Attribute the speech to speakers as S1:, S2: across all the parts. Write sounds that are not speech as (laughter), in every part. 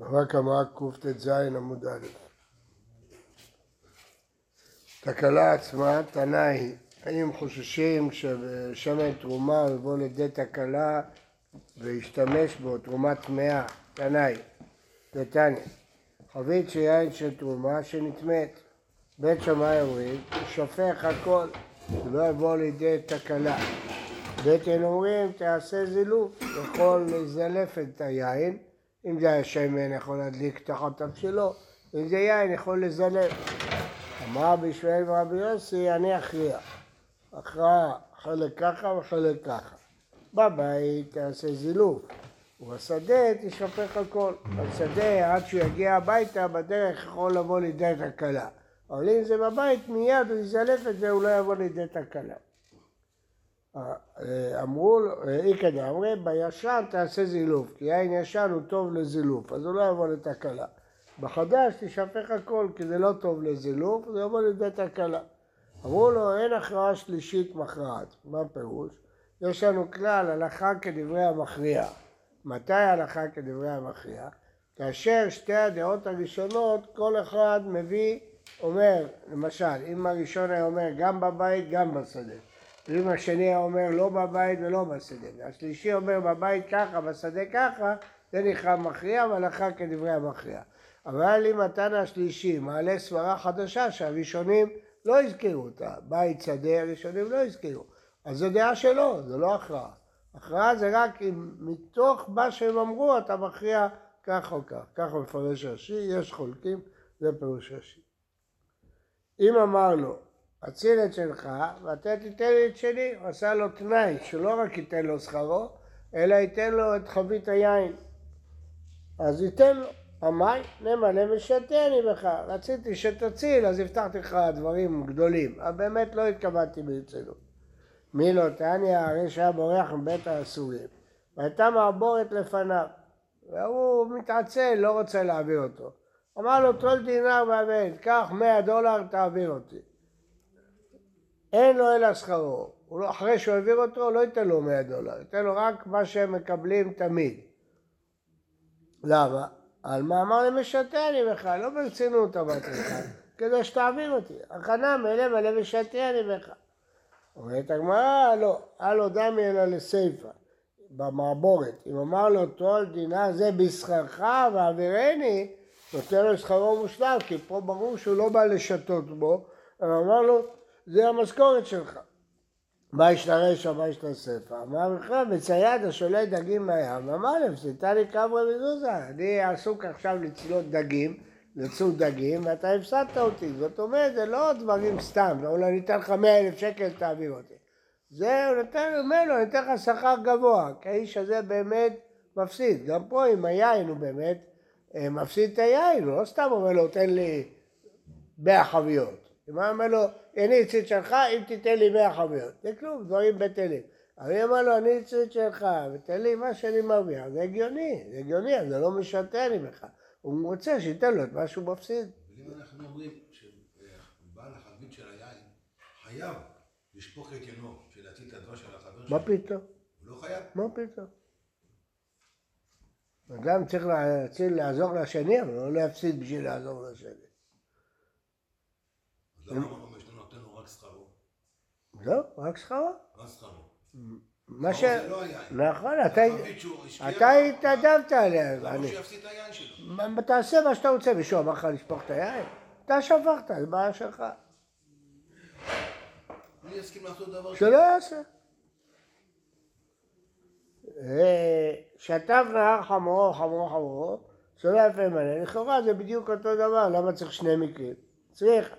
S1: רק אמרה קט"ז עמוד א'. תקלה עצמה, היא, האם חוששים שבשמן תרומה יבוא לידי תקלה וישתמש בו תרומה טמאה, היא, דתניא, חבית שיין של תרומה שנטמאת, בית שמאי אומרים, שופך הכל, לא יבוא לידי תקלה. בית אל אומרים, תעשה זילוף, יכול לזלף את היין אם זה היה שמן יכול להדליק תחת תבשילו, אם זה יין יכול לזלף. אמר רבי ישמעאל ורבי יוסי, אני אכריע. הכרעה חלק ככה וחלק ככה. בבית תעשה זילוף, ובשדה תשפך הכל. בשדה עד שהוא יגיע הביתה בדרך יכול לבוא לידי תקלה. אבל אם זה בבית מיד הוא יזלף את זה, הוא לא יבוא לידי תקלה. אמרו, איכא דאמרי, בישן תעשה זילוף, כי יין ישן הוא טוב לזילוף, אז הוא לא יבוא לתקלה. בחדש תשפך הכל, כי זה לא טוב לזילוף, זה יבוא לידי תקלה. אמרו לו, אין הכרעה שלישית מכרעת. מה הפירוש? יש לנו כלל, הלכה כדברי המכריע. מתי הלכה כדברי המכריע? כאשר שתי הדעות הראשונות, כל אחד מביא, אומר, למשל, אם הראשון היה אומר גם בבית, גם בשדה. ואם השני היה אומר לא בבית ולא בשדה, והשלישי אומר בבית ככה, בשדה ככה, זה נקרא מכריע והלכה כדברי המכריע. אבל אם התנא השלישי מעלה סברה חדשה שהראשונים לא הזכירו אותה, בית שדה הראשונים לא הזכירו, אז זו דעה שלו, זו לא הכרעה. הכרעה זה רק אם מתוך מה שהם אמרו אתה מכריע כך או כך. ככה מפרש רש"י, יש חולקים, זה פירוש רש"י. אם אמר לו אציל את שלך ואתה תיתן לי את שלי. הוא עשה לו תנאי שלא רק ייתן לו שכרו, אלא ייתן לו את חבית היין. אז ייתן לו. המים נמלא ושתני בך. רציתי שתציל, אז הבטחתי לך דברים גדולים. אבל באמת לא התכוונתי ברצינות. מי לא תניא, הרי שהיה בורח מבית האסורים. והייתה מעבורת לפניו. והוא מתעצל, לא רוצה להעביר אותו. אמר לו, טול דינר והבן, קח מאה דולר, תעביר אותי. אין לו אלא שכרו. לא, אחרי שהוא העביר אותו, לא ייתן לו 100 דולר, ייתן לו רק מה שהם מקבלים תמיד. למה? על מאמר למשתני בכלל, לא ברצינות אמרתי לך, כדי שתעביר אותי. הכנה מלא מלא משתני בך. אומרת הגמרא, לא, הלו דמי אלא לסיפא, במעבורת. אם אמר לו טול דינה זה בשכרך ועבירני, נותן לו שכרו מושלם, כי פה ברור שהוא לא בא לשתות בו, אבל אמר לו זה המשכורת שלך. מה ישתרש ומה ישתסף? אמר לך, מצייד השולט דגים מהים, אמר להם, סיתה לי קברה מזוזה, אני עסוק עכשיו לצלות דגים, לצוד דגים, ואתה הפסדת אותי. זאת אומרת, זה לא דברים סתם, אולי אני אתן לך מאה אלף שקל, תעביר אותי. זה, הוא נותן, לו, אני אתן לך שכר גבוה, כי האיש הזה באמת מפסיד. גם פה עם היין הוא באמת אה, מפסיד את היין, הוא לא סתם אומר לו, תן לי מאה חביות. הוא אומר לו, אני אצל שלך אם תיתן לי מאה חביות. זה כלום, דברים בטלים. אבל אם אמר לו, אני אצל שלך ותן לי מה שאני מרוויח, זה הגיוני, זה הגיוני, זה לא משתה לי בך. הוא רוצה שייתן לו את מה שהוא מפסיד.
S2: אם אנחנו אומרים שבעל החבית של היין חייב לשפוך את ינו, של את הדבר של החבר
S1: שלו. מה פתאום?
S2: הוא לא חייב?
S1: מה פתאום? אדם צריך לעזור לשני, אבל לא להפסיד בשביל לעזור לשני.
S2: למה הוא נותן לו רק שכרו?
S1: לא, רק שכרו.
S2: רק שכרו.
S1: מה ש...
S2: לא.
S1: נכון, אתה התנדבת עליה.
S2: למה שיפסיד את היין שלו?
S1: תעשה מה שאתה רוצה, מישהו אמר לך לשפוך את היין? אתה שפכת, זה בעיה שלך.
S2: מי יסכים לעשות דבר
S1: שלא יעשה. שטף נהר חמורו, חמורו, חמורו, יפה מלא, לכאורה זה בדיוק אותו דבר, למה צריך שני מקרים? צריך.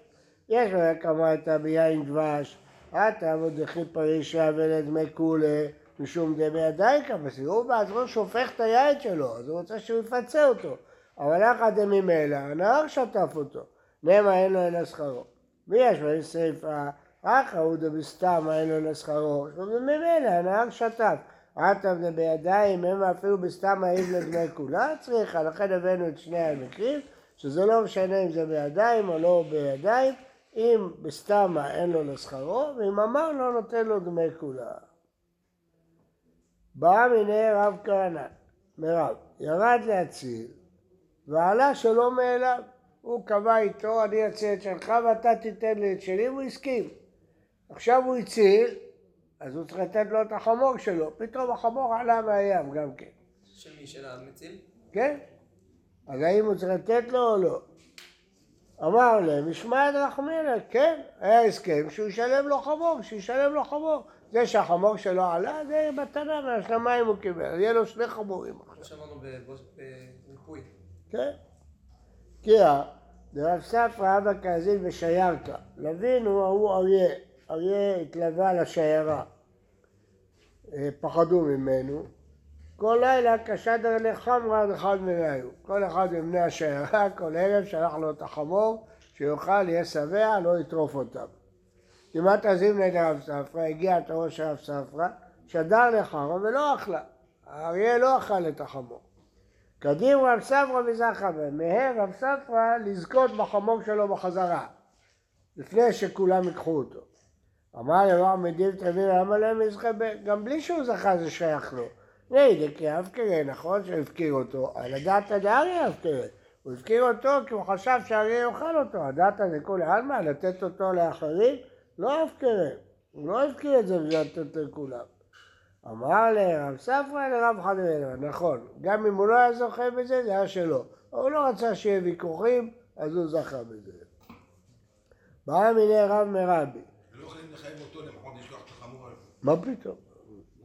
S1: יש לו הקמתה ביין דבש, אתה מודחי פרישה ולדמי כולי משום דמי הדייקה, הוא בעצמו שופך את היין שלו, אז הוא רוצה שהוא יפצה אותו. אבל יחד ממילא, הנהר שטף אותו, נאמה אין לו אלא שכרו. ויש לו? סיפה, אחא הוא דבסתם אין לו אלא שכרו, וממילא הנהר שטף. עטב בידיים, הם אפילו בסתם העיב לדמי כולה צריכה, לכן הבאנו את שני המקרים, שזה לא משנה אם זה בידיים או לא בידיים, אם בסתמה אין לו לשכרו, ואם אמר לא נותן לו דמי כולה. בא מיני רב כהנא, מרב, ירד להציל, ועלה שלא מאליו. הוא קבע איתו, אני אציע את שלך ואתה תיתן לי את שלי, והוא הסכים. עכשיו הוא הציל, אז הוא צריך לתת לו את החמור שלו. פתאום החמור עלה מהים גם כן.
S3: של מי? של המציל?
S1: כן? אז האם הוא צריך לתת לו או לא? אמר להם, ישמע את רחמנה, כן, היה הסכם שהוא ישלם לו חמור, שישלם לו חמור. זה שהחמור שלו עלה, זה מתנה מהשמיים הוא קיבל, יהיה לו שני חמורים עכשיו.
S3: בבוש- בריפוי.
S1: כן? כי דרב ספרא אבא כאזין ושיירתא. לוין הוא ההוא אריה, אריה התלווה לשיירה. אה, פחדו ממנו. כל לילה כשדר לחמרה עד אחד מרעהו. כל אחד מבני השיירה, כל ערב שלח לו את החמור, שיאכל, יהיה שבע, לא יטרוף אותם. כמעט עזים נגד רב ספרא, הגיע תורו של רב ספרא, שדר לחמרה ולא אכלה. האריה לא אכל את החמור. קדים רב ספרא מזרחה בהם, מהר רב ספרא לזכות בחמור שלו בחזרה, לפני שכולם ייקחו אותו. אמר לרב מדיב תבין למה להם יזכה ב... גם בלי שהוא זכה זה שייך לו. נהי דקי אבקרה, נכון שהוא הפקיר אותו, על הדעתא דאריה אבקרה. הוא הפקיר אותו כי הוא חשב שהאריה יאכל אותו, הדעתא דכולי עלמא, לתת אותו לאחרים, לא אבקרה. הוא לא הפקיר את זה בשביל לתת לכולם. אמר לרב ספרא לרב חנינא, נכון, גם אם הוא לא היה זוכה בזה, זה היה שלו. הוא לא רצה שיהיה ויכוחים, אז הוא זכה בזה. בא מיני רב מרבי,
S2: ולא יכולים לחייב אותו לפחות לשלוח את החמור הזה.
S1: מה פתאום?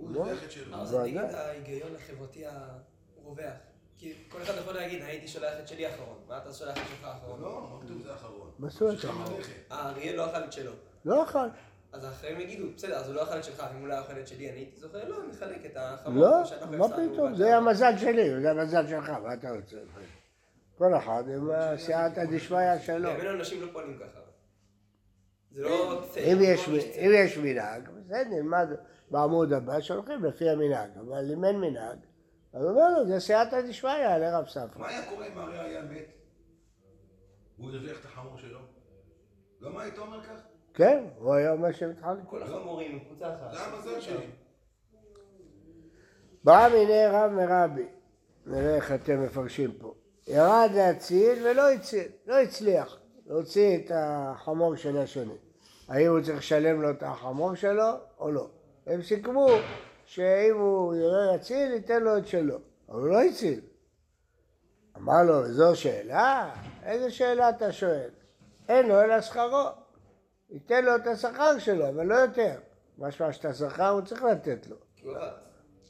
S2: הוא
S1: לא.
S2: זה היחד שלו.
S3: זה
S1: ודאי.
S3: נגד ההיגיון החברתי הרווח. כי כל אחד יכול להגיד, הייתי שולח את שלי אחרון, מה אתה שולח את שלך אחרון?
S2: לא, מה פתאום זה האחרון?
S1: מה
S2: צריכים
S1: האחרון?
S2: ללכת.
S3: האריה לא אכל את שלו.
S1: לא יכול.
S3: אז האחרים יגידו, בסדר, אז הוא לא אכל את שלך, אם הוא לא אכל את שלי, אני הייתי זוכר, לא, נחלק את החמור.
S1: לא, מה פתאום, זה המזל שלי, זה המזל שלך, מה אתה רוצה? כל אחד עם הסייעתא דשמיא שלו.
S3: בימינו אנשים לא פועלים ככה. זה לא...
S1: אם יש,
S3: לא
S1: יש מנהג, בסדר, נלמד בעמוד הבא שהולכים לפי המנהג, אבל אם אין מנהג, אז הוא אומר לו, זה סייעתא דשמיא לרב ספרא.
S2: מה היה קורה אם האריה היה מת? הוא הרוויח את החמור שלו? גם מה היית אומר כך?
S1: כן, הוא היה אומר שמתחלק.
S3: כל החמורים הם קבוצה אחת.
S2: זה המזל שלי.
S1: בא מיני רב מרבי, נראה איך אתם מפרשים פה. ירד להציל ולא הציל, לא הצליח להוציא את החמור של השני. האם הוא צריך לשלם לו את החמור שלו או לא? הם סיכמו שאם הוא יראה יציל, ייתן לו את שלו. אבל הוא לא הציל. אמר לו, זו שאלה? איזה שאלה אתה שואל? אין לו אלא שכרו. ייתן לו את השכר שלו, אבל לא יותר. משמע שאת השכר הוא צריך לתת לו.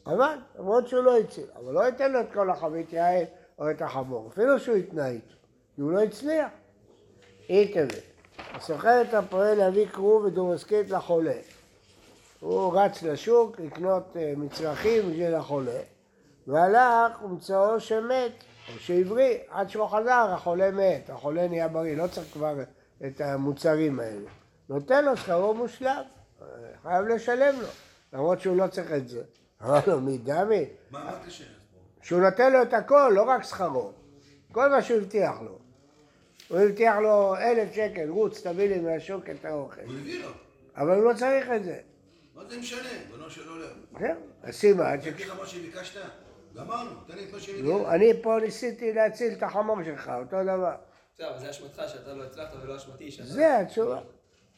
S1: אבל, למרות שהוא לא הציל, אבל לא ייתן לו את כל החבית יין או את החמור, אפילו שהוא יתנה איתו, כי הוא לא הצליח. אי. הסוחר את הפועל להביא כרוב ודורסקית לחולה. הוא רץ לשוק לקנות אה, מצרכים בשביל החולה, והלך ומצאו שמת, או שהבריא, עד שהוא חזר החולה מת, החולה נהיה בריא, לא צריך כבר את המוצרים האלה. נותן לו שכרו מושלם, אה, חייב לשלם לו, למרות שהוא לא צריך את זה. אמר לו, מי דמי?
S2: מה קשה?
S1: שהוא נותן לו את הכל, לא רק שכרו. כל מה שהוא הבטיח לו. הוא הבטיח לו אלף שקל, רוץ, תביא לי מהשוק את האוכל.
S2: הוא הביא לו.
S1: אבל הוא לא צריך את זה.
S2: מה זה משנה? בנו של עולם.
S1: זהו, אז סימן
S2: אני
S1: ש...
S2: אגיד לך מה שביקשת? גמרנו, תן לי את מה שמגיע.
S1: נו, אני פה ניסיתי להציל את החמור שלך, אותו דבר.
S3: בסדר, אבל זה אשמתך שאתה לא הצלחת ולא אשמתי שאתה...
S1: זה התשובה.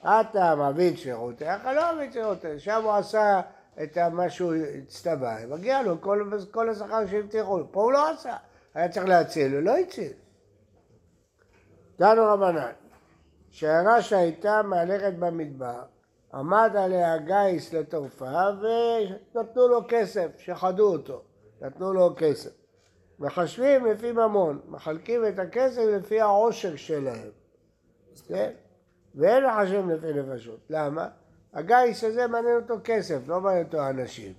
S1: אתה מביא את שירותיך, לא מביא את שירותיך. שם הוא עשה את מה שהוא הצטווה, מגיע לו כל, כל השכר שהבטיחו לו. פה הוא לא עשה. היה צריך להציל, הוא לא הציל. דנו רבנן, שיירה שהייתה מהלכת במדבר, עמד עליה גיס לטורפה ונתנו לו כסף, שחדו אותו, נתנו לו כסף. מחשבים לפי ממון, מחלקים את הכסף לפי העושר שלהם. כן? ואין מחשבים לפי נפשות. למה? הגיס הזה מעניין אותו כסף, לא מעניין אותו אנשים.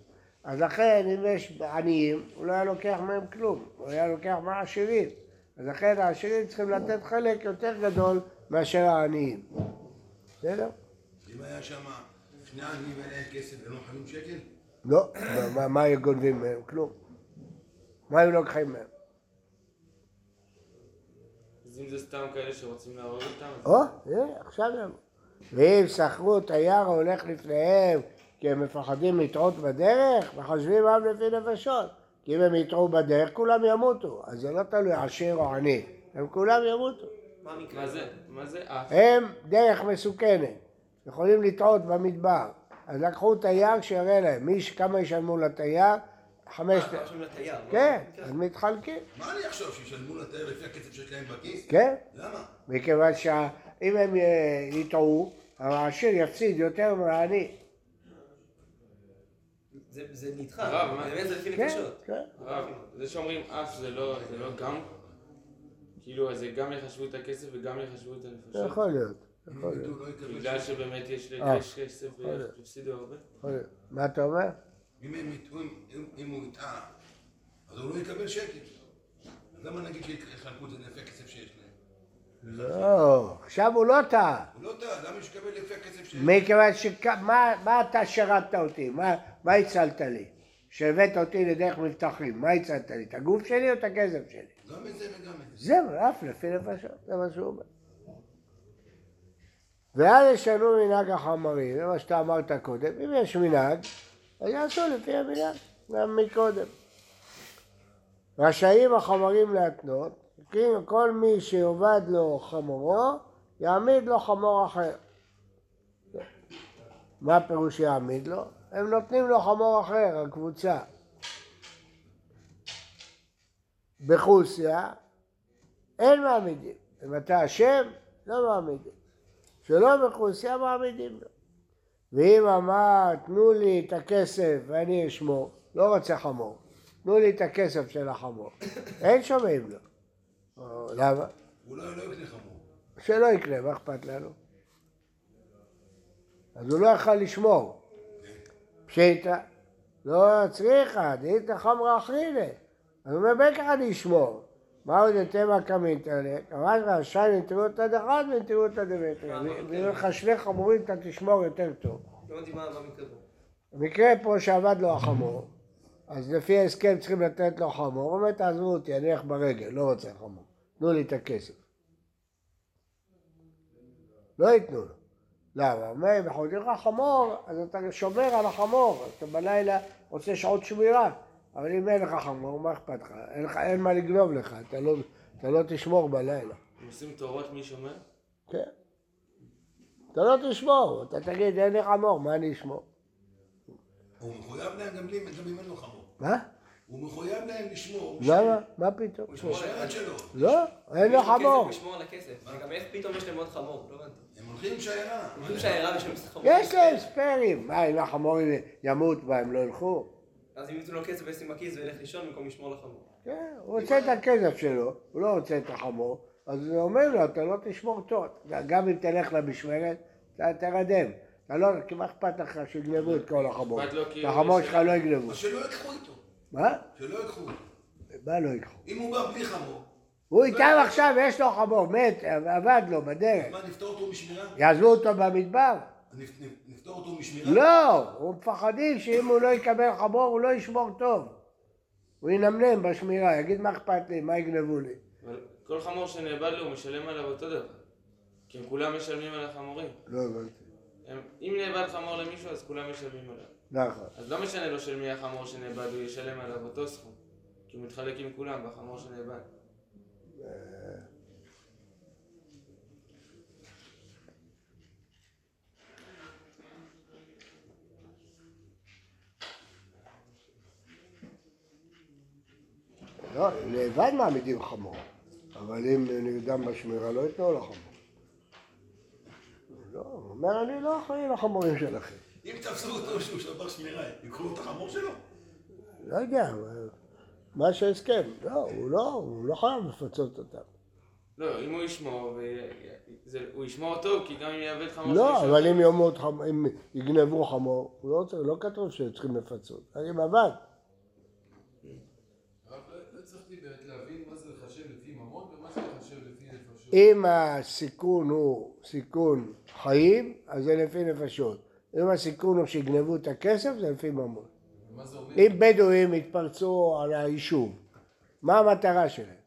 S1: אז לכן אם יש עניים, הוא לא היה לוקח מהם כלום, הוא היה לוקח מהעשירים. אז לכן העשירים צריכים לתת חלק יותר גדול מאשר העניים. בסדר?
S2: אם היה שם שני עניים להם כסף והם לא חייבים שקל?
S1: לא, מה- היו גונבים מהם? כלום. מה היו לוקחים מהם?
S4: אז אם זה סתם כאלה שרוצים להרוג אותם,
S1: או, הנה, עכשיו הם. ואם שכרו תייר ההולך לפניהם כי הם מפחדים לטעות בדרך, מחשבים עם לפי נפשות. כי אם הם יטעו בדרך, כולם ימותו. אז זה לא תלוי עשיר או עני, הם כולם ימותו.
S3: מה
S4: זה, מה זה?
S1: הם דרך מסוכנת, יכולים לטעות במדבר. אז לקחו תייר שיראה להם, מי, כמה ישלמו לתייר? חמש...
S3: אה. לא?
S1: כן, אז מתחלקים,
S2: מה אני אחשוב, שישלמו לתייר לפי הכסף שיש להם בכיס?
S1: כן.
S2: למה?
S1: מכיוון שאם הם אה, יטעו, העשיר יפסיד יותר מהעני.
S3: זה- זה נדחה,
S4: הרב, מה?
S3: באמת זה לפי
S1: כן,
S3: נפשות.
S1: כן.
S4: זה שאומרים אף זה לא, זה לא גם? כאילו, אז זה גם יחשבו את הכסף וגם יחשבו את הנפשות?
S1: יכול להיות, יכול להיות,
S2: לא
S4: בגלל. שבאמת יש
S1: אה.
S4: כסף. והפסידו הרבה?
S1: יכול להיות. מה אתה אומר?
S2: אם הם יטעו, אם- אם- אם הוא יטעה, אז הוא לא יקבל שקל. אז למה נגיד שיחלקו את זה לפי הכסף שיש להם?
S1: לא, עכשיו הוא לא טעה.
S2: הוא לא טעה, למה שיקבל לפי הכסף שיש להם?
S1: מכיוון שכ... מה, מה אתה שירתת אותי? מה, מה הצלת לי? שהבאת אותי לדרך מבטחים, מה הצלת לי? את הגוף שלי או את הכסף שלי?
S2: גם את זה וגם את זה.
S1: זהו, אף לפי נפשות, זה מה שהוא אומר. ואל ישנו מנהג החמרים, זה מה שאתה אמרת קודם, אם יש מנהג, אז יעשו לפי המנהג, גם מקודם. רשאים החמרים להתנות, כי כל מי שיאבד לו חמורו, יעמיד לו חמור אחר. מה הפירוש יעמיד לו? הם נותנים לו חמור אחר, הקבוצה. בחוסיה אין מעמידים. אם אתה אשם, לא מעמידים. שלא בחוסיה מעמידים לו. ואם אמר, תנו לי את הכסף ואני אשמור, לא רוצה חמור, תנו לי את הכסף של החמור. אין שומעים לו. למה?
S2: אולי לא יקנה חמור.
S1: שלא יקנה, מה אכפת לנו? אז הוא לא יכל לשמור. פשיטא, לא צריכה, דאית חמרה אחרינה. אז הוא אומר, בטח אני אשמור. מה עוד תמה קמינטרלה? אמרת לך, שי נטרותא דחת. ואם לך שני חמורים אתה תשמור יותר טוב.
S3: לא מה המקרה פה.
S1: במקרה פה שעבד לו החמור, אז לפי ההסכם צריכים לתת לו חמור, הוא אומר תעזבו אותי, אני אלך ברגל, לא רוצה חמור, תנו לי את הכסף. לא ייתנו לו. למה? הוא אומר, אם לך חמור, אז אתה שומר על החמור, אתה בלילה רוצה שעות שמירה, אבל אם אין לך חמור, מה אכפת לך? אין, לך, אין מה לגנוב לך, אתה לא, אתה לא תשמור בלילה.
S4: הם עושים תורות מי שומר?
S1: כן. אתה לא תשמור, אתה תגיד, אין לי חמור, מה אני אשמור?
S2: הוא מחויב להם גם לי, גם אם אין לו חמור.
S1: מה?
S2: הוא מחויב להם לשמור.
S1: למה? מה פתאום?
S3: הוא ישמור על
S2: משמרת שלו.
S1: לא, אין לו חמור.
S3: הוא ישמור על הכסף. וגם איך פתאום יש להם עוד חמור? לא הבנתי.
S2: הם הולכים עם שיירה.
S3: הם חושבים שהעירה בשביל מסת חמור.
S1: יש להם ספיירים. מה, אם החמור ימות בה, הם לא ילכו?
S3: אז אם ייתנו לו כסף וישים בכיס וילך לישון במקום לשמור לחמור.
S1: כן, הוא רוצה את הכסף שלו, הוא לא רוצה את החמור, אז הוא אומר לו, אתה לא תשמור טוב. גם אם תלך למשמרת, אתה תרדם. אתה לא, כי מה אכפת לך שיגנבו את כל החמור? את
S4: כי-
S1: החמור שלך לא יגנבו.
S2: אז שלא יקחו איתו.
S1: מה?
S2: שלא יקחו איתו.
S1: מה לא ייקחו?
S2: אם הוא בא בלי חמור,
S1: הוא איתם עכשיו, יש לו חמור, מת, עבד לו בדרך.
S2: מה, נפטור אותו משמירה?
S1: יעזבו אותו במדבר?
S2: נפ- נפ- נפטור אותו משמירה?
S1: לא, הוא מפחדים שאם הוא לא יקבל חמור, הוא לא ישמור טוב. הוא ינמנם בשמירה, יגיד מה אכפת לי, מה יגנבו לי.
S4: אבל כל חמור שנאבד לו הוא משלם עליו אותו דבר. כי הם כולם משלמים על החמורים.
S1: לא הבנתי.
S4: אם נאבד חמור למישהו אז כולם משלמים עליו.
S1: נכון.
S4: אז לא משנה לו של מי החמור שנאבד, הוא ישלם עליו אותו סכום. כי הוא מתחלק עם כולם בחמור שנאבד.
S1: לא, לבד מעמידים חמור. אבל אם נרדם בשמירה לא ייתנו לו חמור. לא, הוא אומר אני לא אחראי לחמורים שלכם.
S2: אם תפסו אותו שהוא שבר שמירה, יקחו את החמור שלו?
S1: לא יודע, מה שהסכם. לא, הוא לא, הוא לא חייב לפצות אותם.
S4: לא, אם הוא ישמור. הוא ישמור אותו, כי גם אם יאבד חמור
S1: לא, אבל אם אם יגנבו חמור, הוא לא לא כתוב שצריכים לפצות. אני עבד.
S5: הרב, הצלחתי באמת להבין מה זה לחשב לפי ממון ומה זה לחשב לפי נפשות.
S1: אם הסיכון הוא סיכון חיים, אז זה לפי נפשות. אם הסיכון הוא שיגנבו את הכסף, זה לפי ממון. אם בדואים יתפרצו על היישוב, מה המטרה שלהם?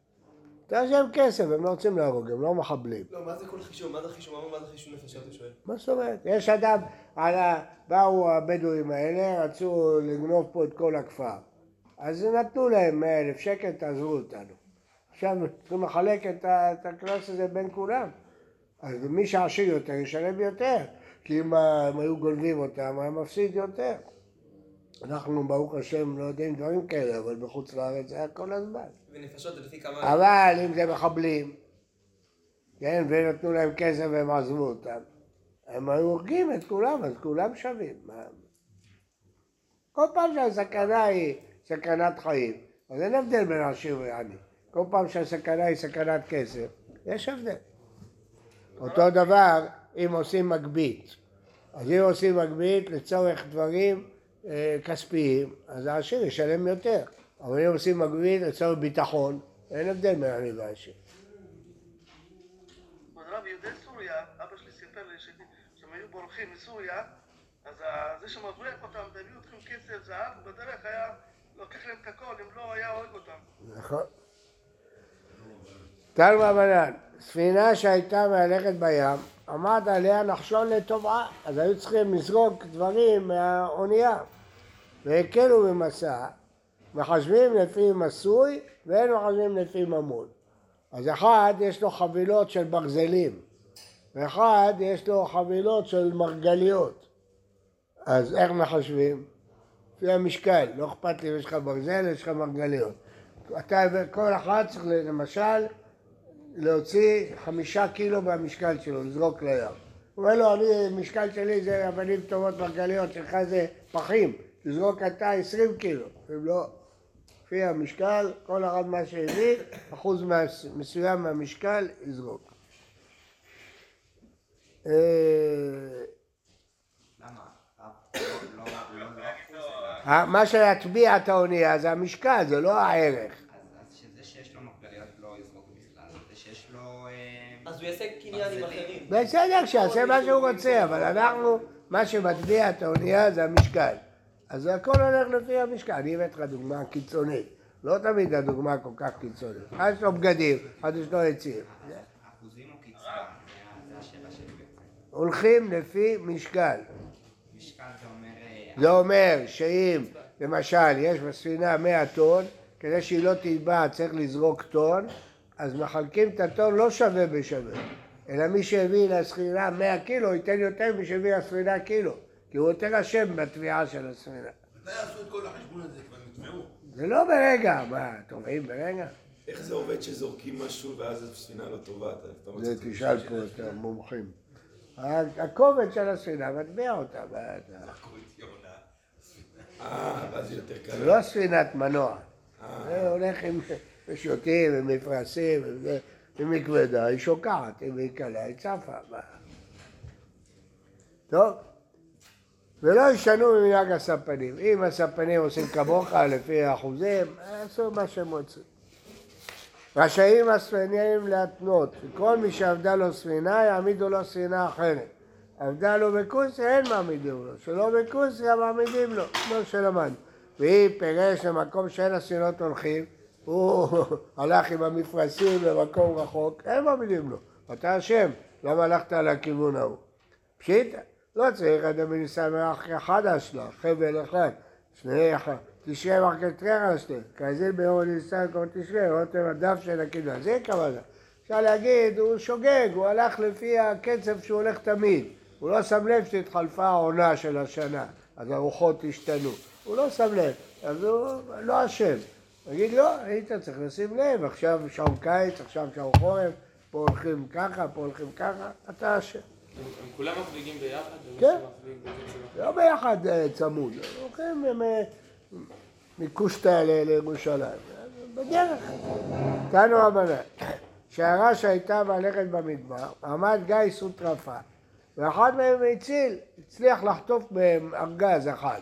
S1: אתה שהם כסף, הם לא רוצים להרוג, הם לא מחבלים.
S3: לא, מה זה כל חישוב? מה זה חישוב? מה זה חישוב נפשות? הוא שואל.
S1: מה זאת אומרת? יש אדם. באו הבדואים האלה, רצו לגנוב פה את כל הכפר. אז נתנו להם 100 אלף שקל, תעזבו אותנו. עכשיו צריכים לחלק את הקנס הזה בין כולם. אז מי שעשיר יותר ישלם יותר, כי אם הם היו גונבים אותם, היה מפסיד יותר. אנחנו ברוך השם לא יודעים דברים כאלה, אבל בחוץ לארץ זה היה כל הזמן.
S3: ונפשות זה לפי כמה...
S1: אבל אם זה מחבלים, כן, ונתנו להם כסף והם עזבו אותם, הם היו הורגים את כולם, אז כולם שווים. כל פעם שהסכנה היא סכנת חיים, אז אין הבדל בין עשיר ועני. כל פעם שהסכנה היא סכנת כסף, יש הבדל. אותו דבר אם עושים מגבית. אז אם עושים מגבית לצורך דברים אה, כספיים, אז העשיר ישלם יותר. אבל אם עושים מגבית לצורך ביטחון, אין הבדל בין עני ועשיר.
S6: אבא שלי מסוריה, אז זה שמבריח אותם, והביאו אתכם כסף, זהב, בדרך היה לוקח להם את הכל, אם לא היה הורג אותם.
S1: נכון. בנן, ספינה שהייתה מהלכת בים, עמד עליה נחשון לטובעה, אז היו צריכים לזרוק דברים מהאונייה, והקלו במסע, מחשבים לפי מסוי ואין מחשבים לפי ממון. אז אחד יש לו חבילות של ברזלים, ואחד יש לו חבילות של מרגליות. אז איך מחשבים? לפי המשקל, לא אכפת לי אם יש לך ברזל, יש לך מרגליות. אתה, כל אחד צריך למשל להוציא חמישה קילו מהמשקל שלו, לזרוק לים. הוא אומר לו, אני, המשקל שלי זה אבנים טובות מרגליות, שלך זה פחים, תזרוק אתה עשרים קילו. אם לא, לפי המשקל, כל אחד מה שהביא, אחוז מס- מסוים מהמשקל יזרוק. אה,
S7: למה? לא, לא, לא, לא אחוז, אלא...
S1: ה- מה שיטביע את האונייה זה המשקל, זה לא הערך.
S7: אז שזה שיש לו מרגליות לא יזרוק בכלל, זה שיש לו... אה,
S3: אז הוא יעשה קניין עם אחרים.
S1: בסדר, שיעשה מה שהוא רוצה, אבל אנחנו, מה שמטביע את האונייה זה המשקל. אז הכל הולך לפי המשקל. אני הבאתי לך דוגמה קיצונית. לא תמיד הדוגמה כל כך קיצונית. אחד יש לו בגדים, אחד יש לו עצים.
S7: אחוזים או קצבה? זה- זה השאלה שלי בעצם.
S1: הולכים לפי משקל.
S7: משקל זה אומר...
S1: שאם, למשל, יש בספינה 100 טון, כדי שהיא לא תטבע צריך לזרוק טון, אז מחלקים את הטון לא שווה בשווה, אלא מי שהביא לספינה 100 קילו ייתן יותר ממי שהביא לספינה קילו, כי הוא יותר אשם בתביעה של הספינה.
S2: מתי עשו את כל החשבון הזה? כבר נטבעו?
S1: זה לא ברגע, מה, טובעים ברגע?
S8: איך זה עובד שזורקים משהו ואז הספינה לא טובעת? אתה
S1: זה תשאל פה את המומחים. הכובד של הספינה מטביע אותה, מה אתה-
S2: לקחו את יונה.
S8: אה, ואז זה.
S1: זה לא ספינת מנוע. זה הולך עם שוטים ומפרשים, אם היא שוקעת, היא קלה היא צפה. טוב, ולא ישנו ממנהג הספנים. אם הספנים עושים כמוך לפי האחוזים, יעשו מה שהם רוצים. רשאים הספינים להתנות, כל מי שעבדה לו ספינה יעמידו לו ספינה אחרת. עבדה לו בכוסי, אין מעמידים לו, שלא בכוסי מעמידים לו, כמו שלמדנו. ואם פירש למקום שאין הספינות הולכים, הוא (laughs) הלך עם המפרשים למקום רחוק, אין מעמידים לו. אתה אשם, למה הלכת לכיוון ההוא? פשיטא, לא צריך אדם בניסן מרח אחד אשלה, חבל אחד, שני אחד, תשרה מרקטרר אשלה, כזיל ביום הניסן כמו תשרה, רותם הדף של הקידמה, זה כוונה. אפשר להגיד, הוא שוגג, הוא הלך לפי הקצב שהוא הולך תמיד. הוא לא שם לב שהתחלפה העונה של השנה, אז הרוחות השתנו. הוא לא שם לב, אז הוא לא אשם. נגיד, לא, היית צריך לשים לב, עכשיו שעון קיץ, עכשיו שעון חורף, פה הולכים ככה, פה הולכים ככה, אתה אשם.
S4: הם כולם מפליגים ביחד?
S1: כן. לא ביחד אה, צמוד, הולכים אה, מקושטא לירושלים, בדרך. תנו רבנן, שהרש הייתה מהלכת במדבר, עמד גיס וטרפה, ואחד מהם הציל, הצליח לחטוף מהם ארגז אחד.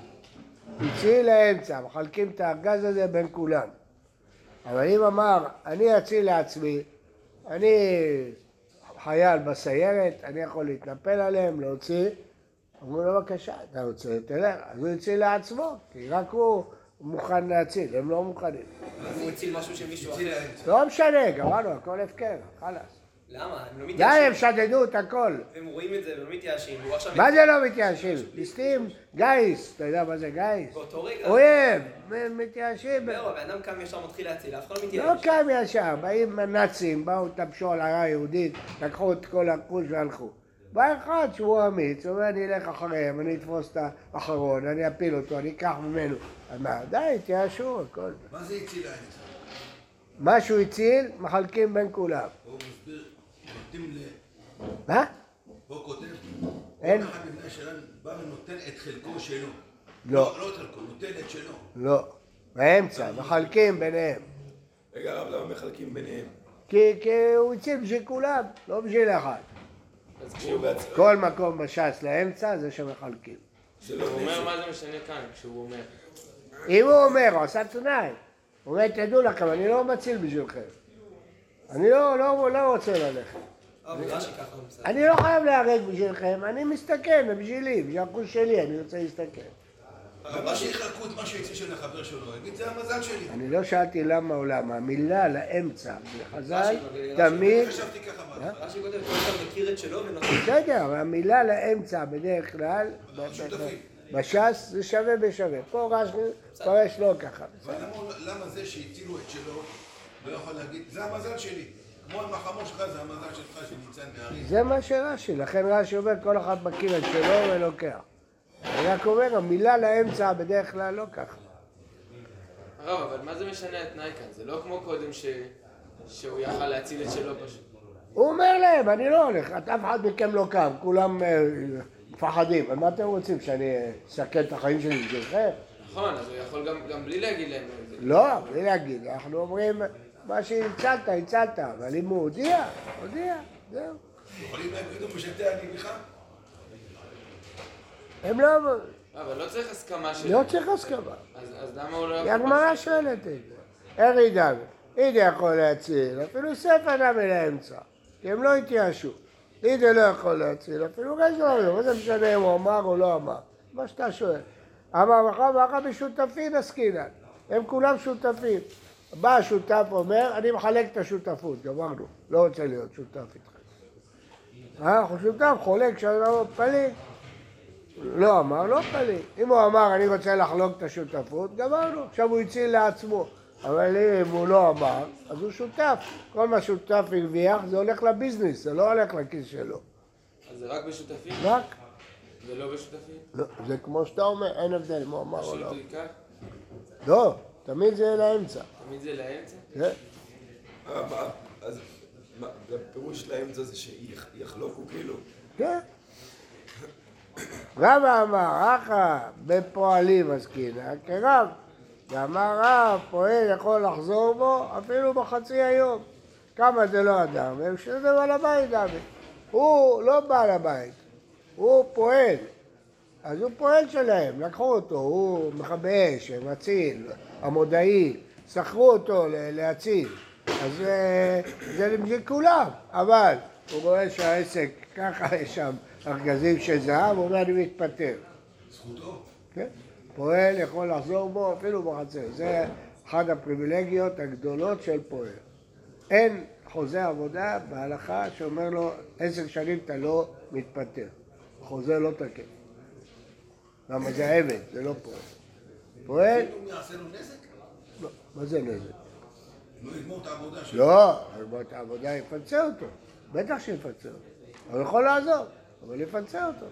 S1: הציל לאמצע, מחלקים את הארגז הזה בין כולם. אבל אם אמר, אני אציל לעצמי, אני חייל בסיירת, אני יכול להתנפל עליהם, להוציא, אמרו לו בבקשה, אתה רוצה, תלך. אז הוא הציל לעצמו, כי רק הוא מוכן להציל, הם לא מוכנים.
S3: הוא הציל משהו של מישהו אחר.
S1: לא משנה, גמרנו, הכל הפקר, חלאס.
S3: למה? הם לא
S1: די,
S3: מתייאשים.
S1: הם שדדו את הכל.
S3: הם רואים את זה ולא מתייאשים. הוא עכשיו...
S1: מה זה לא מתייאשים? ליסטים, גיס, אתה יודע מה זה גיס?
S3: באותו רגע...
S1: אויב, מתייאשים.
S3: זהו, הבן אדם קם ישר מתחיל להציל, אף אחד לא
S1: לא
S3: מתייאש.
S1: קם ישר, באים הנאצים, באו, טפשו על עיירה יהודית, לקחו את כל הרכוש והלכו. בא אחד שהוא אמיץ, הוא אומר אני אלך אחריהם, אני אתפוס את האחרון, אני אפיל אותו, אני אקח ממנו. אז מה, די, תייאשו, הכל.
S2: מה זה הציל האמצע?
S1: מה שהוא הציל, מחלקים בין כולם.
S2: הוא מסביר, נותנים ל...
S1: מה?
S2: הוא כותב,
S1: אין.
S2: כל אחד מבני השלם בא ונותן את חלקו שלו.
S1: לא.
S2: לא את חלקו, נותן את שלו.
S1: לא. באמצע, מחלקים ביניהם.
S8: רגע, הרב, למה מחלקים ביניהם?
S1: כי, כי הוא הציל בשביל כולם, לא בשביל אחד. כל מקום בש"ס לאמצע זה שמחלקים.
S8: לא
S4: הוא אומר. מה זה משנה כאן, כשהוא אומר.
S1: אם הוא אומר, הוא עשה תנאי. הוא אומר, תדעו לכם, אני לא מציל בשבילכם. אני לא, לא, לא רוצה ללכת.
S3: אבל רש"י ככה הוא מסתכל.
S1: אני לא חייב להיהרג בשבילכם, אני מסתכן, זה בשבילי, בשביל החוש שלי, אני רוצה להסתכן.
S2: מה שיחלקו את מה שהציל של החבר שלו, יגיד זה המזל שלי.
S1: אני לא שאלתי למה או למה, המילה לאמצע, בחז"ל, תמיד,
S2: חשבתי ככה בהתחלה.
S3: רש"י כותב, כל אחד מכיר את שלו ונותן.
S1: בסדר, המילה לאמצע בדרך כלל, בש"ס זה שווה בשווה. פה רש"י פרש לא ככה.
S2: למה זה שהצילו את שלו לא יכול להגיד, זה המזל שלי. כמו עם החמור שלך, זה המזל שלך שניצל מהריב.
S1: זה מה שרש"י, לכן רש"י אומר כל אחד מכיר את שלו ולוקח. אני רק אומר, המילה לאמצע בדרך כלל לא ככה.
S4: הרב, אבל מה זה משנה התנאי כאן? זה לא כמו קודם ש... שהוא יכל להציל את שלו פשוט.
S1: הוא אומר להם, אני לא הולך, את- אף אחד מכם לא קם, כולם אה, מפחדים. מה אתם רוצים, שאני אסכן את החיים שלי בשבילכם?
S4: נכון, אז הוא יכול גם, גם בלי להגיד להם את זה.
S1: לא, בלי להגיד, אנחנו אומרים, מה שהצלת, הצלת, אבל אם הוא הודיע, הודיע, זהו.
S2: יכולים להגיד?
S1: הם לא...
S4: אבל לא צריך הסכמה של...
S1: לא צריך הסכמה.
S4: אז, אז למה הוא לא יכול...
S1: הגמרא שואלת את זה. איך ידע? אידה יכול להציל, אפילו ספר נמי לאמצע, כי הם לא התייאשו. אידה לא יכול להציל, אפילו גז לא מה זה משנה אם הוא אמר או לא אמר? מה שאתה שואל. אמר ואחר ואחר בשותפים עסקינן, הם כולם שותפים. בא השותף אומר, אני מחלק את השותפות, גמרנו, לא רוצה להיות שותף איתכם. אה, הוא שותף, חולק, שלום, פליג. לא אמר, לא פליג. אם הוא אמר, אני רוצה לחלוק את השותפות, גמרנו. עכשיו הוא הציל לעצמו. אבל אם הוא לא אמר, אז הוא שותף. כל מה שותף הרוויח, זה הולך לביזנס, זה לא הולך לכיס שלו.
S4: אז זה רק בשותפים?
S1: רק,
S4: ולא בשותפים?
S1: לא, זה כמו שאתה אומר, אין הבדל אם הוא אמר או לא. לא, תמיד זה לאמצע.
S4: תמיד זה לאמצע?
S1: כן.
S8: אה, אז מה, הפירוש לאמצע זה שיחלוקו כאילו?
S1: כן. רבא אמר, אחא בפועלים עסקינא כרב. ואמר רב, פועל יכול לחזור בו אפילו בחצי היום. כמה זה לא אדם, שזה בעל הבית דוד. הוא לא בעל הבית, הוא פועל. אז הוא פועל שלהם, לקחו אותו, הוא מכבי אש, מציל, המודעי, שכרו אותו להציל. אז אה, זה בשביל כולם, אבל הוא רואה שהעסק, ככה יש שם ארגזים של זהב, הוא אומר אני מתפטר.
S2: זכותו.
S1: כן? פועל יכול לחזור בו אפילו בחצר. זה אחת הפריבילגיות הגדולות של פועל. אין חוזה עבודה בהלכה שאומר לו עשר שנים אתה לא מתפטר. חוזה לא תקף. למה זה עבד, זה לא פועל. פועל,
S2: אם יעשה לו נזק.
S1: מה זה נזק?
S2: לא יגמור את העבודה שלו.
S1: לא, אבל את העבודה יפצה אותו. בטח שיפצה אותו. הוא יכול לעזור, אבל יפצה אותו.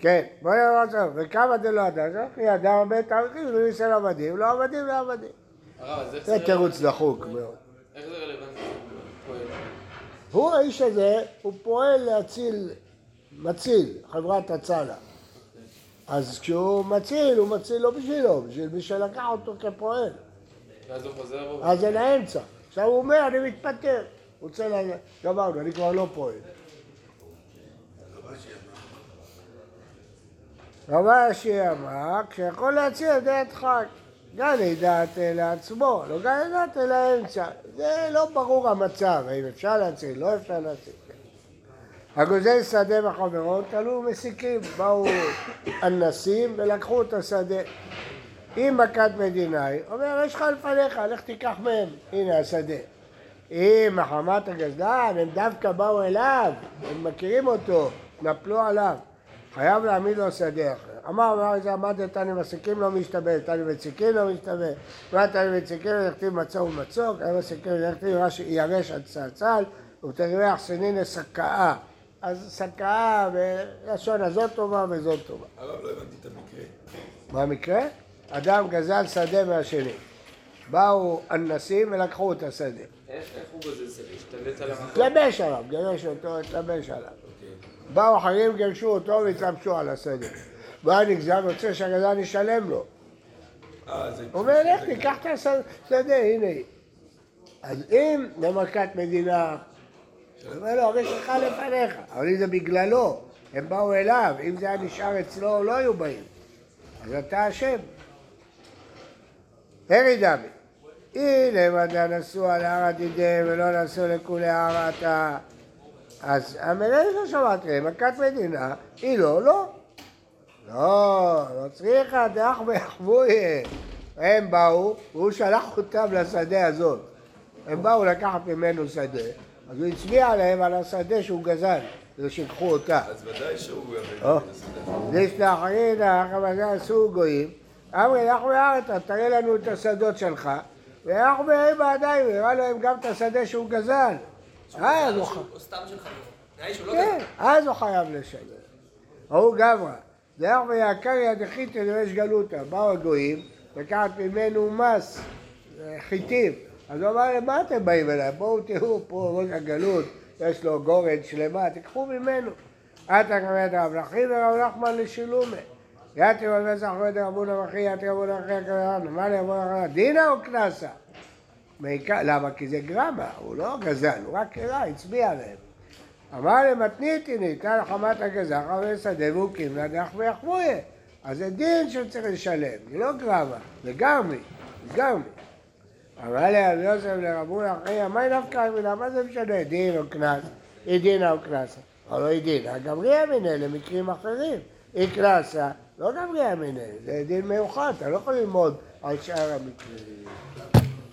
S1: כן, בואי נראה וכמה דלא אדם, וכי אדם הרבה תאריכים, ומיסי לעבדים, לא עבדים לעבדים. זה
S4: זה
S1: תירוץ דחוק מאוד.
S4: איך זה רלוונטי?
S1: הוא, האיש הזה, הוא פועל להציל, מציל, חברת הצלה. אז כשהוא מציל, הוא מציל לא בשבילו, בשביל מי שלקח אותו כפועל.
S4: ואז הוא חוזר בו?
S1: אז זה לאמצע. עכשיו הוא אומר, אני מתפטר. הוא רוצה ל... גמרנו, אני כבר לא פועל. רבשי אמר, כשיכול להציל את דעת חג. גן דעת לעצמו, לא גן דעת לאמצע. זה לא ברור המצב, האם אפשר להציל, לא אפשר להציל. הגוזל שדה בחברו, תלו מסיקים, באו אנסים ולקחו את השדה. אם מכת מדינאי, אומר, יש לך לפניך, לך תיקח מהם, הנה השדה. אם מחמת הגזלן, הם דווקא באו אליו, הם מכירים אותו, נפלו עליו. חייב להעמיד לו שדה אחר. אמר, אמר איזה עמד תני מסיקים לא משתבא, תני מציקים לא משתבא, מה תני מציקים לכתיב מצור ומצוק, תני מסיקים לכתיב רש"י ירש עד צלצל, ותראה אחסנין לסקאה. אז סקאה בלשון הזאת טובה וזאת טובה.
S8: הרב, לא הבנתי את המקרה.
S1: מה המקרה? אדם גזל שדה מהשני. באו אנסים ולקחו את השדה.
S4: איך איך הוא גוזל שדה? השתלט על המקום?
S1: התלבש עליו, גירש אותו, התלבש עליו. באו אחרים, גירשו אותו והתלבשו על השדה. בא נגזר, רוצה שהגזל ישלם לו.
S8: אה.
S1: הוא אומר, לך תיקח את השדה, הנה היא. אז אם למכת מדינה, הוא אומר לו, הרי שלך לפניך, אבל אם זה בגללו, הם באו אליו, אם זה היה נשאר אצלו, לא היו באים. אז אתה אשם. הרי דמי, הנה מדע נשאו על הר עתידיהם ולא נשאו לכולי הר עתה. אז המלך לא שמעת להם, מכת מדינה, היא לא, לא. לא, לא צריכה, דאח ויחבויה. הם באו, והוא שלח אותם לשדה הזאת. הם באו לקחת ממנו שדה, אז הוא הצביע להם על השדה שהוא גזל, כדי שיקחו אותה.
S8: אז ודאי שהוא. יביא את הסדר.
S1: יש לאחרין, החמזה עשו גויים, אמרי לך בארץ, תראה לנו את השדות שלך, ואנחנו באים בידיים, הראה להם גם את השדה שהוא גזל. אז הוא ח-
S3: או סתם של לא
S1: כן,
S3: גזל.
S1: אז הוא חייב לשלם. ההוא גברא, דרך ויקר יד חיתא דרש גלותא, באו הגויים, לקחת ממנו מס, אה, חיטים. אז הוא אמר להם, מה אתם באים אליי? בואו תראו פה ראש הגלות, יש לו גורן שלמה, תיקחו ממנו. עתה כמת רב נחי ורב נחמן לשילומה. יתרי במסח רואה דרבונה וכי יתרי רבונה וכי הקרן, מה לרבונה וכי דינה או קנסה? למה? כי זה גרמה, הוא לא גזל, הוא רק הראה, הצביע להם. אמר למתניתי ניתן חמת הגזח, אבל שדה והוא קימנה דח ויחבויה. אז זה דין שהוא צריך לשלם, זה לא גרמה, זה גרמי, זה גרמי. אמר לי רבי יוסף לרבונה אחי, מה נפקא מינה, מה זה משנה, דין או קנס? היא דינה או קנסה. אבל לא היא דינה, גמריה מיניה למקרים אחרים. היא קנסה, לא גמריה מיניה, זה דין מיוחד, אתה לא יכול ללמוד על שאר המקרים.